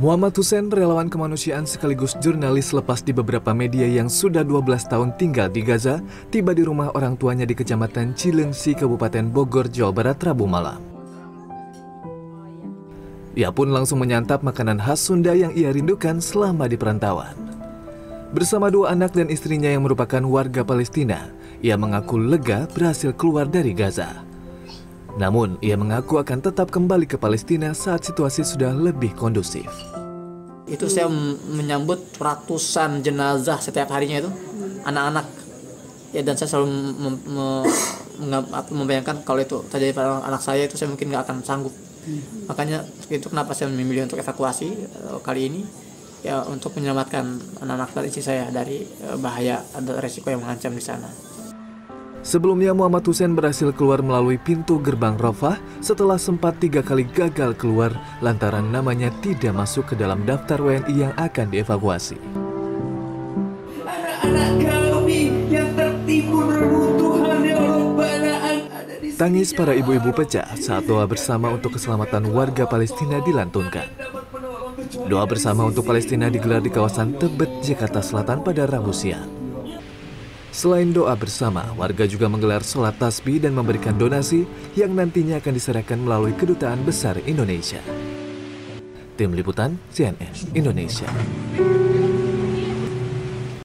Muhammad Hussein, relawan kemanusiaan sekaligus jurnalis lepas di beberapa media yang sudah 12 tahun tinggal di Gaza, tiba di rumah orang tuanya di Kecamatan Cilengsi, Kabupaten Bogor, Jawa Barat, Rabu malam. Ia pun langsung menyantap makanan khas Sunda yang ia rindukan selama di perantauan. Bersama dua anak dan istrinya yang merupakan warga Palestina, ia mengaku lega berhasil keluar dari Gaza. Namun, ia mengaku akan tetap kembali ke Palestina saat situasi sudah lebih kondusif. Itu saya menyambut ratusan jenazah setiap harinya itu anak-anak. Ya dan saya selalu mem mem membayangkan kalau itu terjadi pada anak saya itu saya mungkin nggak akan sanggup. Makanya itu kenapa saya memilih untuk evakuasi eh, kali ini ya untuk menyelamatkan anak-anak dan istri saya dari eh, bahaya atau resiko yang mengancam di sana. Sebelumnya Muhammad Hussein berhasil keluar melalui pintu gerbang Rafah setelah sempat tiga kali gagal keluar lantaran namanya tidak masuk ke dalam daftar WNI yang akan dievakuasi. Anak-anak kami yang tertimbun reruntuhan ya Tangis para ibu-ibu pecah saat doa bersama untuk keselamatan warga Palestina dilantunkan. Doa bersama untuk Palestina digelar di kawasan Tebet, Jakarta Selatan pada Rabu siang. Selain doa bersama, warga juga menggelar sholat tasbih dan memberikan donasi yang nantinya akan diserahkan melalui Kedutaan Besar Indonesia. Tim Liputan CNN Indonesia.